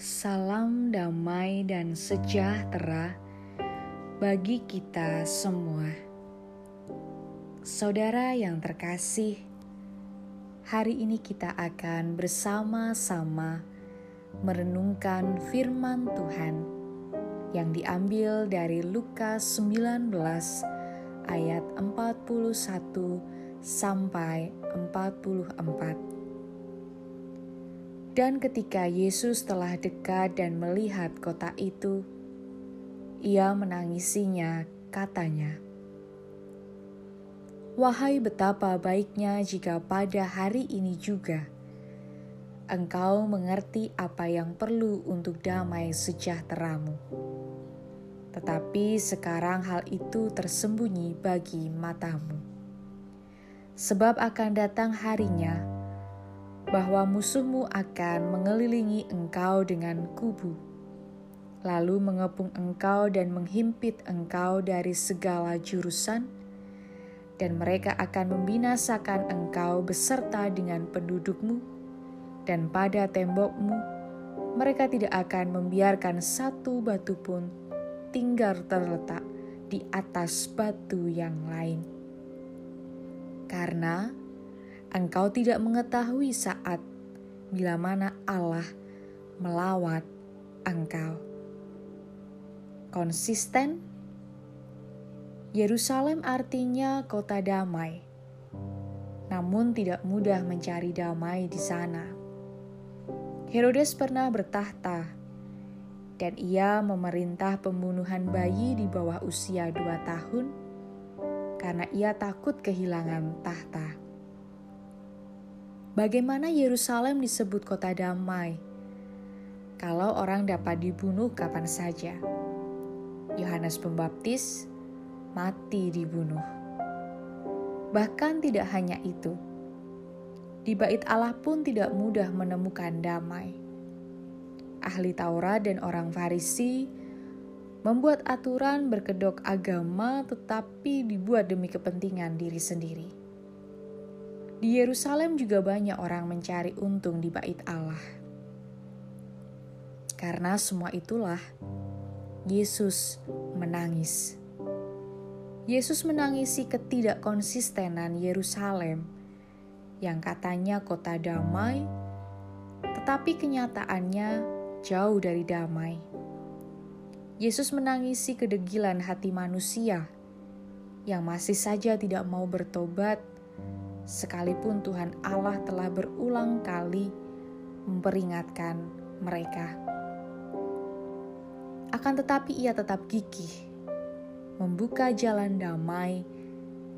Salam damai dan sejahtera bagi kita semua. Saudara yang terkasih, hari ini kita akan bersama-sama merenungkan firman Tuhan yang diambil dari Lukas 19 ayat 41 sampai 44. Dan ketika Yesus telah dekat dan melihat kota itu, ia menangisinya, katanya, "Wahai, betapa baiknya jika pada hari ini juga engkau mengerti apa yang perlu untuk damai sejahteramu. Tetapi sekarang hal itu tersembunyi bagi matamu, sebab akan datang harinya." bahwa musuhmu akan mengelilingi engkau dengan kubu, lalu mengepung engkau dan menghimpit engkau dari segala jurusan, dan mereka akan membinasakan engkau beserta dengan pendudukmu, dan pada tembokmu mereka tidak akan membiarkan satu batu pun tinggal terletak di atas batu yang lain. Karena engkau tidak mengetahui saat bila mana Allah melawat engkau. Konsisten, Yerusalem artinya kota damai, namun tidak mudah mencari damai di sana. Herodes pernah bertahta, dan ia memerintah pembunuhan bayi di bawah usia dua tahun karena ia takut kehilangan tahta. Bagaimana Yerusalem disebut kota damai? Kalau orang dapat dibunuh kapan saja. Yohanes Pembaptis mati dibunuh. Bahkan tidak hanya itu. Di bait Allah pun tidak mudah menemukan damai. Ahli Taurat dan orang Farisi membuat aturan berkedok agama tetapi dibuat demi kepentingan diri sendiri. Di Yerusalem juga banyak orang mencari untung di bait Allah. Karena semua itulah Yesus menangis. Yesus menangisi ketidakkonsistenan Yerusalem yang katanya kota damai, tetapi kenyataannya jauh dari damai. Yesus menangisi kedegilan hati manusia yang masih saja tidak mau bertobat sekalipun Tuhan Allah telah berulang kali memperingatkan mereka. Akan tetapi ia tetap gigih, membuka jalan damai,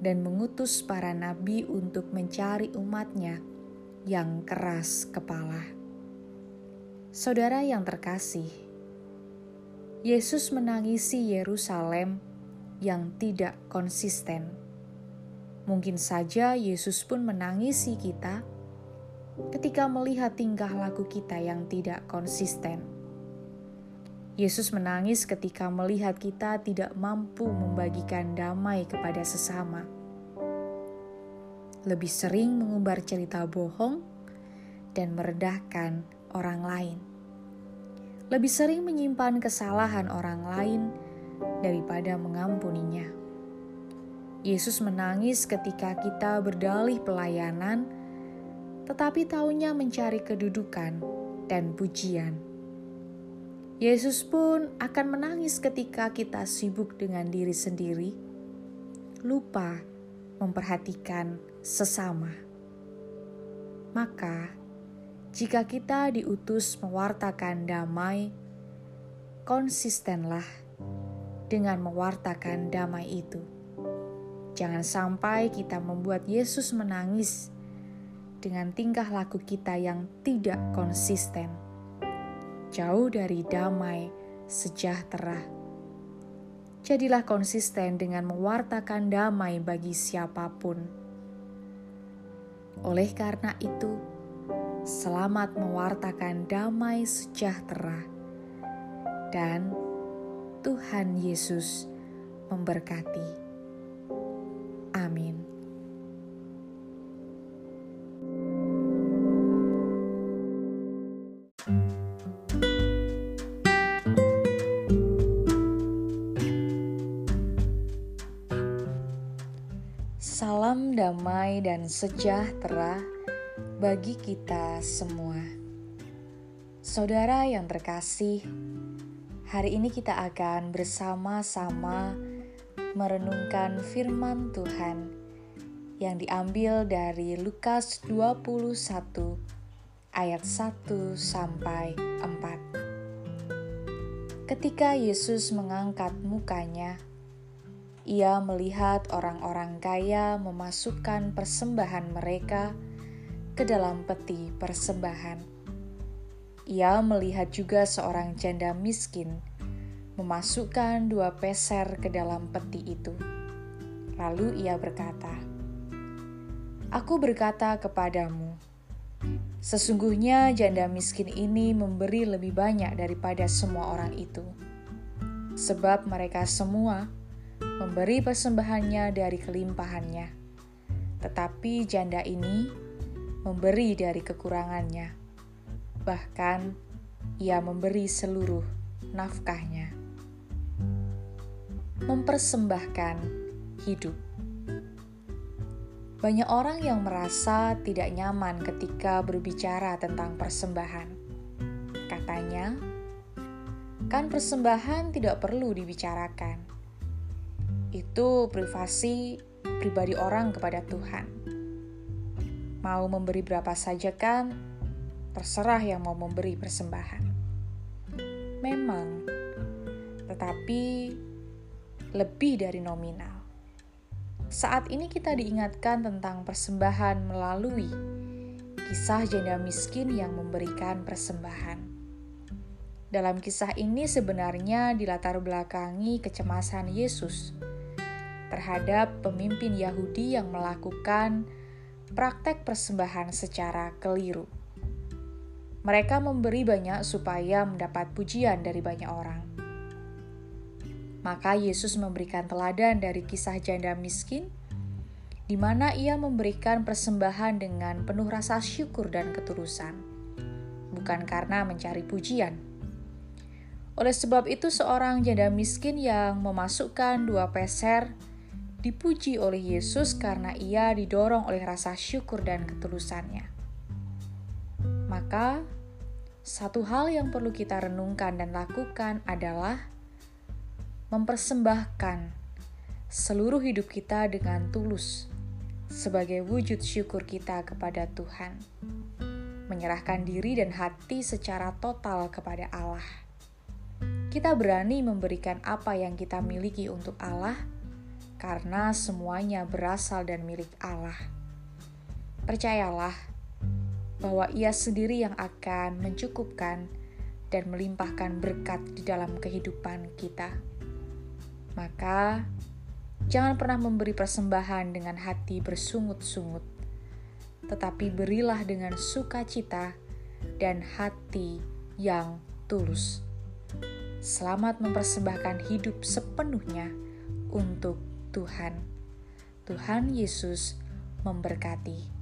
dan mengutus para nabi untuk mencari umatnya yang keras kepala. Saudara yang terkasih, Yesus menangisi Yerusalem yang tidak konsisten Mungkin saja Yesus pun menangisi kita ketika melihat tingkah laku kita yang tidak konsisten. Yesus menangis ketika melihat kita tidak mampu membagikan damai kepada sesama. Lebih sering mengumbar cerita bohong dan meredahkan orang lain. Lebih sering menyimpan kesalahan orang lain daripada mengampuninya. Yesus menangis ketika kita berdalih pelayanan, tetapi taunya mencari kedudukan dan pujian. Yesus pun akan menangis ketika kita sibuk dengan diri sendiri, lupa memperhatikan sesama. Maka, jika kita diutus mewartakan damai, konsistenlah dengan mewartakan damai itu. Jangan sampai kita membuat Yesus menangis dengan tingkah laku kita yang tidak konsisten, jauh dari damai sejahtera. Jadilah konsisten dengan mewartakan damai bagi siapa pun. Oleh karena itu, selamat mewartakan damai sejahtera, dan Tuhan Yesus memberkati. Amin. Salam damai dan sejahtera bagi kita semua. Saudara yang terkasih, hari ini kita akan bersama-sama merenungkan firman Tuhan yang diambil dari Lukas 21 ayat 1 sampai 4. Ketika Yesus mengangkat mukanya, ia melihat orang-orang kaya memasukkan persembahan mereka ke dalam peti persembahan. Ia melihat juga seorang janda miskin memasukkan dua peser ke dalam peti itu. Lalu ia berkata, "Aku berkata kepadamu, sesungguhnya janda miskin ini memberi lebih banyak daripada semua orang itu, sebab mereka semua..." memberi persembahannya dari kelimpahannya. Tetapi janda ini memberi dari kekurangannya. Bahkan ia memberi seluruh nafkahnya. Mempersembahkan hidup. Banyak orang yang merasa tidak nyaman ketika berbicara tentang persembahan. Katanya, kan persembahan tidak perlu dibicarakan itu privasi pribadi orang kepada Tuhan. Mau memberi berapa saja kan, terserah yang mau memberi persembahan. Memang, tetapi lebih dari nominal. Saat ini kita diingatkan tentang persembahan melalui kisah janda miskin yang memberikan persembahan. Dalam kisah ini sebenarnya dilatar belakangi kecemasan Yesus terhadap pemimpin Yahudi yang melakukan praktek persembahan secara keliru. Mereka memberi banyak supaya mendapat pujian dari banyak orang. Maka Yesus memberikan teladan dari kisah janda miskin, di mana ia memberikan persembahan dengan penuh rasa syukur dan ketulusan, bukan karena mencari pujian. Oleh sebab itu, seorang janda miskin yang memasukkan dua peser dipuji oleh Yesus karena ia didorong oleh rasa syukur dan ketulusannya. Maka, satu hal yang perlu kita renungkan dan lakukan adalah mempersembahkan seluruh hidup kita dengan tulus sebagai wujud syukur kita kepada Tuhan. Menyerahkan diri dan hati secara total kepada Allah. Kita berani memberikan apa yang kita miliki untuk Allah karena semuanya berasal dan milik Allah. Percayalah bahwa Ia sendiri yang akan mencukupkan dan melimpahkan berkat di dalam kehidupan kita. Maka, jangan pernah memberi persembahan dengan hati bersungut-sungut, tetapi berilah dengan sukacita dan hati yang tulus. Selamat mempersembahkan hidup sepenuhnya untuk Tuhan. Tuhan Yesus memberkati.